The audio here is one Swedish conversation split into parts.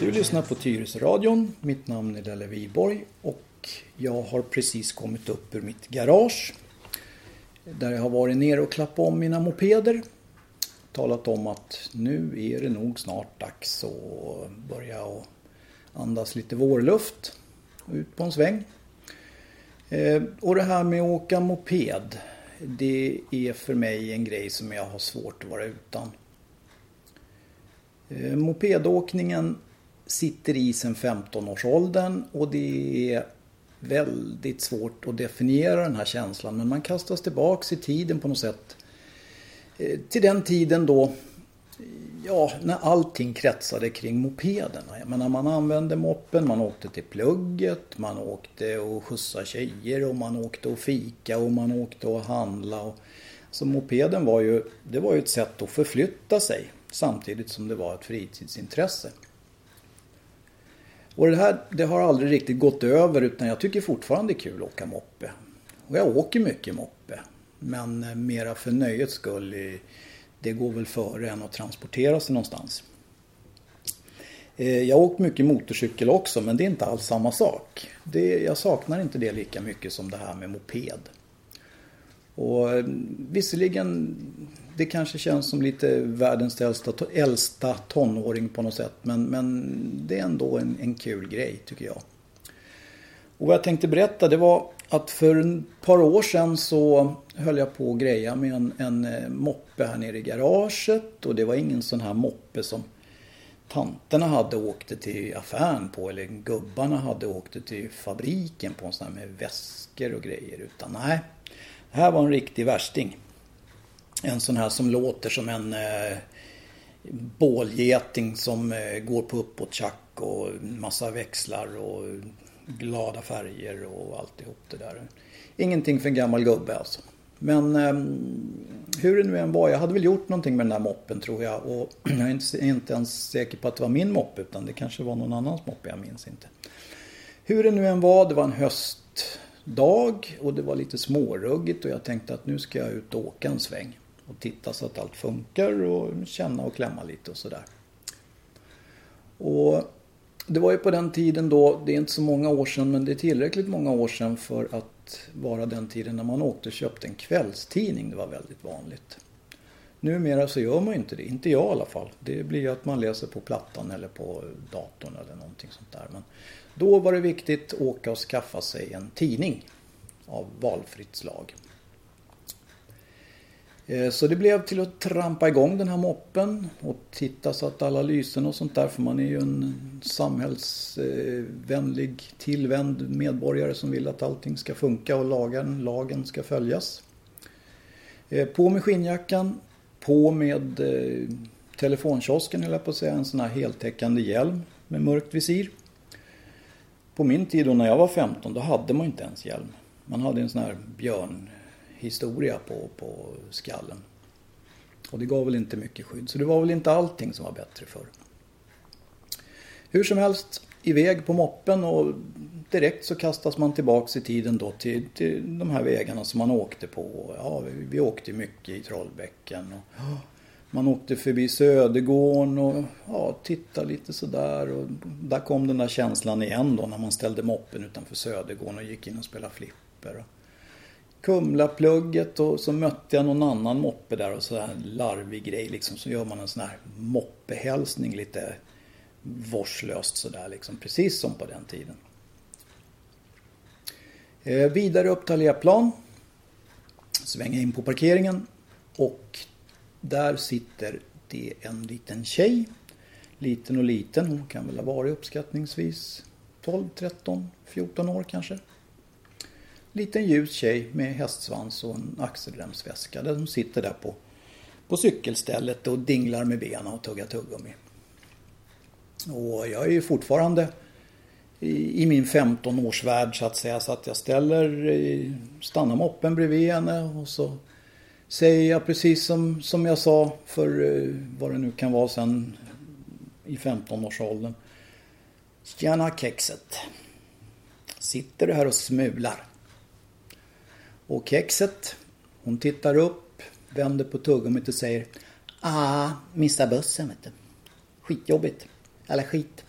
Du lyssnar på Tyresradion. Mitt namn är Lelle Wiborg och jag har precis kommit upp ur mitt garage. Där jag har varit nere och klappat om mina mopeder. Talat om att nu är det nog snart dags att börja och andas lite vårluft. Ut på en sväng. Eh, och det här med att åka moped. Det är för mig en grej som jag har svårt att vara utan. Eh, mopedåkningen sitter i sen 15-årsåldern och det är väldigt svårt att definiera den här känslan men man kastas tillbaks i tiden på något sätt. Eh, till den tiden då, ja, när allting kretsade kring mopederna. Jag menar, man använde moppen, man åkte till plugget, man åkte och skjutsade tjejer och man åkte och fika och man åkte och handla. Och, så mopeden var ju, det var ju ett sätt att förflytta sig samtidigt som det var ett fritidsintresse. Och det här det har aldrig riktigt gått över utan jag tycker fortfarande det är kul att åka moppe. Och jag åker mycket moppe. Men eh, mera för nöjets skull. Det går väl före än att transportera sig någonstans. Eh, jag har åkt mycket motorcykel också men det är inte alls samma sak. Det, jag saknar inte det lika mycket som det här med moped. Och eh, visserligen, det kanske känns som lite världens äldsta, äldsta tonåring på något sätt. Men, men det är ändå en, en kul grej tycker jag. Och vad jag tänkte berätta det var att för ett par år sedan så höll jag på att greja med en, en eh, moppe här nere i garaget. Och det var ingen sån här moppe som tanterna hade åkt till affären på eller gubbarna hade åkt till fabriken på en sån här med väskor och grejer. Utan nej, det här var en riktig värsting. En sån här som låter som en eh, bålgeting som eh, går på uppåttjack och massa växlar och glada färger och alltihop det där. Ingenting för en gammal gubbe alltså. Men eh, hur det nu än var, jag hade väl gjort någonting med den där moppen tror jag. Och jag är inte, inte ens säker på att det var min moppe utan det kanske var någon annans moppe, jag minns inte. Hur det nu än var, det var en höstdag och det var lite småruggigt och jag tänkte att nu ska jag ut och åka en sväng. Och titta så att allt funkar och känna och klämma lite och sådär. Och det var ju på den tiden då, det är inte så många år sedan men det är tillräckligt många år sedan för att vara den tiden när man åkte och köpte en kvällstidning. Det var väldigt vanligt. Numera så gör man ju inte det, inte jag i alla fall. Det blir ju att man läser på plattan eller på datorn eller någonting sånt där. Men då var det viktigt att åka och skaffa sig en tidning av valfritt slag. Eh, så det blev till att trampa igång den här moppen och titta så att alla lysen och sånt där för man är ju en samhällsvänlig tillvänd medborgare som vill att allting ska funka och lagen, lagen ska följas. Eh, på med skinnjackan, på med eh, telefonkiosken höll jag på att säga, en sån här heltäckande hjälm med mörkt visir. På min tid då när jag var 15 då hade man inte ens hjälm. Man hade en sån här björn historia på, på skallen. Och det gav väl inte mycket skydd. Så det var väl inte allting som var bättre förr. Hur som helst, iväg på moppen och direkt så kastas man tillbaks i tiden då till, till de här vägarna som man åkte på. Ja, vi, vi åkte mycket i Trollbäcken. Och, man åkte förbi Södergården och ja, tittade lite sådär. Och där kom den där känslan igen då när man ställde moppen utanför Södergården och gick in och spelade flipper. Kumlaplugget och så mötte jag någon annan moppe där och sådär larvig grej liksom. Så gör man en sån här moppehälsning lite vårdslöst sådär liksom. Precis som på den tiden. Eh, vidare upp Taleplan. Svänga in på parkeringen. Och där sitter det en liten tjej. Liten och liten. Hon kan väl ha varit uppskattningsvis 12, 13, 14 år kanske. Liten ljus tjej med hästsvans och en axelremsväska. Där sitter där på, på cykelstället och dinglar med benen och tuggar tuggummi. Och jag är ju fortfarande i, i min 15-årsvärld så att säga. Så att jag ställer, eh, stannar moppen bredvid henne och så säger jag precis som, som jag sa för eh, vad det nu kan vara sen i 15-årsåldern. Tjena kexet. Sitter du här och smular? Och kexet, hon tittar upp, vänder på tuggummit och säger Ah, missa bussen vet du. Skitjobbigt. Eller skit.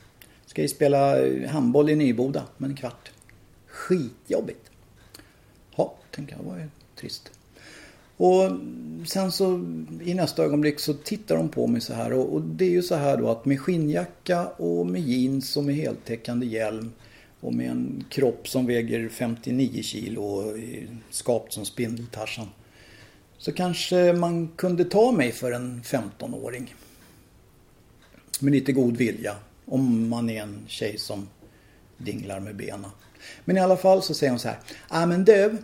Ska ju spela eh, handboll i Nyboda om en kvart. Skitjobbigt. Ja, tänker jag, var ju trist. Och sen så i nästa ögonblick så tittar de på mig så här och, och, det är ju så här då att med skinnjacka och med jeans och med heltäckande hjälm och med en kropp som väger 59 kilo och skapt som spindeltarsan. Så kanske man kunde ta mig för en 15-åring. Med lite god vilja. Om man är en tjej som dinglar med benen. Men i alla fall så säger hon så här. Ja men du,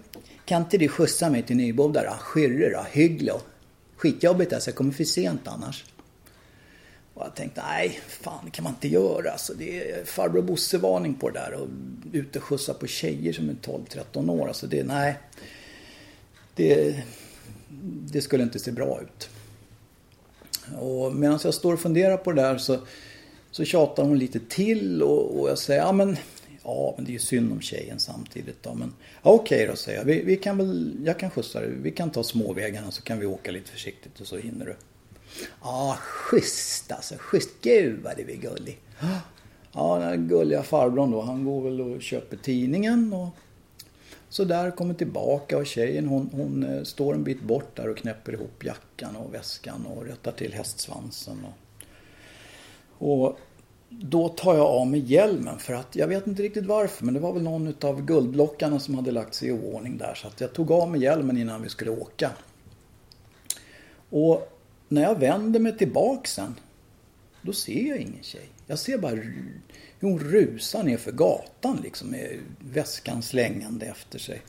kan inte du skjutsa mig till Nyboda då? Skyrre då? Hygglo? Skitjobbigt alltså, jag kommer för sent annars. Och jag tänkte, nej, fan det kan man inte göra. Alltså, det är farbror Bosse-varning på det där. Och ute och skjutsa på tjejer som är 12-13 år. Alltså det, nej. Det, det skulle inte se bra ut. Och medan jag står och funderar på det där så, så tjatar hon lite till och, och jag säger, ja men Ja, men det är ju synd om tjejen samtidigt då. Men ja, okej okay då säger jag. Vi, vi, kan väl, jag kan skjutsa dig. Vi kan ta småvägarna så kan vi åka lite försiktigt och så hinner du. Ja, schysst alltså. Schysst. Gud vad du är gullig. Ja, den gulliga farbrorn då. Han går väl och köper tidningen och så där kommer tillbaka och tjejen hon, hon eh, står en bit bort där och knäpper ihop jackan och väskan och rättar till hästsvansen. Och, och då tar jag av mig hjälmen för att jag vet inte riktigt varför men det var väl någon av guldlockarna som hade lagt sig i oordning där så att jag tog av mig hjälmen innan vi skulle åka. Och när jag vänder mig tillbaka sen då ser jag ingen tjej. Jag ser bara hur hon rusar ner för gatan liksom med väskan slängande efter sig.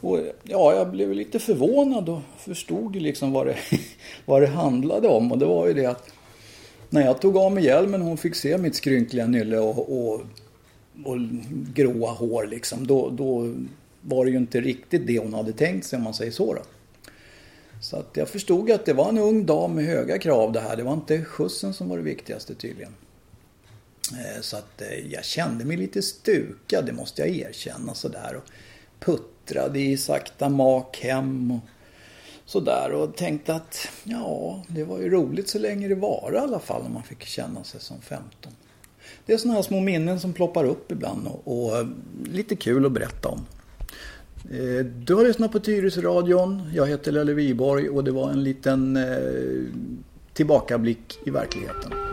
Och ja, jag blev lite förvånad och förstod liksom vad det, vad det handlade om. Och det var ju det att när jag tog av mig hjälmen och hon fick se mitt skrynkliga nylle och, och, och gråa hår liksom. Då, då var det ju inte riktigt det hon hade tänkt sig om man säger så då. Så att jag förstod att det var en ung dam med höga krav det här. Det var inte skjutsen som var det viktigaste tydligen. Eh, så att eh, jag kände mig lite stukad, det måste jag erkänna sådär. Och puttrade i sakta mak hem och sådär och tänkte att ja, det var ju roligt så länge det var i alla fall när man fick känna sig som 15. Det är sådana här små minnen som ploppar upp ibland och, och eh, lite kul att berätta om. Eh, du har lyssnat på Tyresöradion. Jag heter Lelle Wiborg och det var en liten eh, tillbakablick i verkligheten.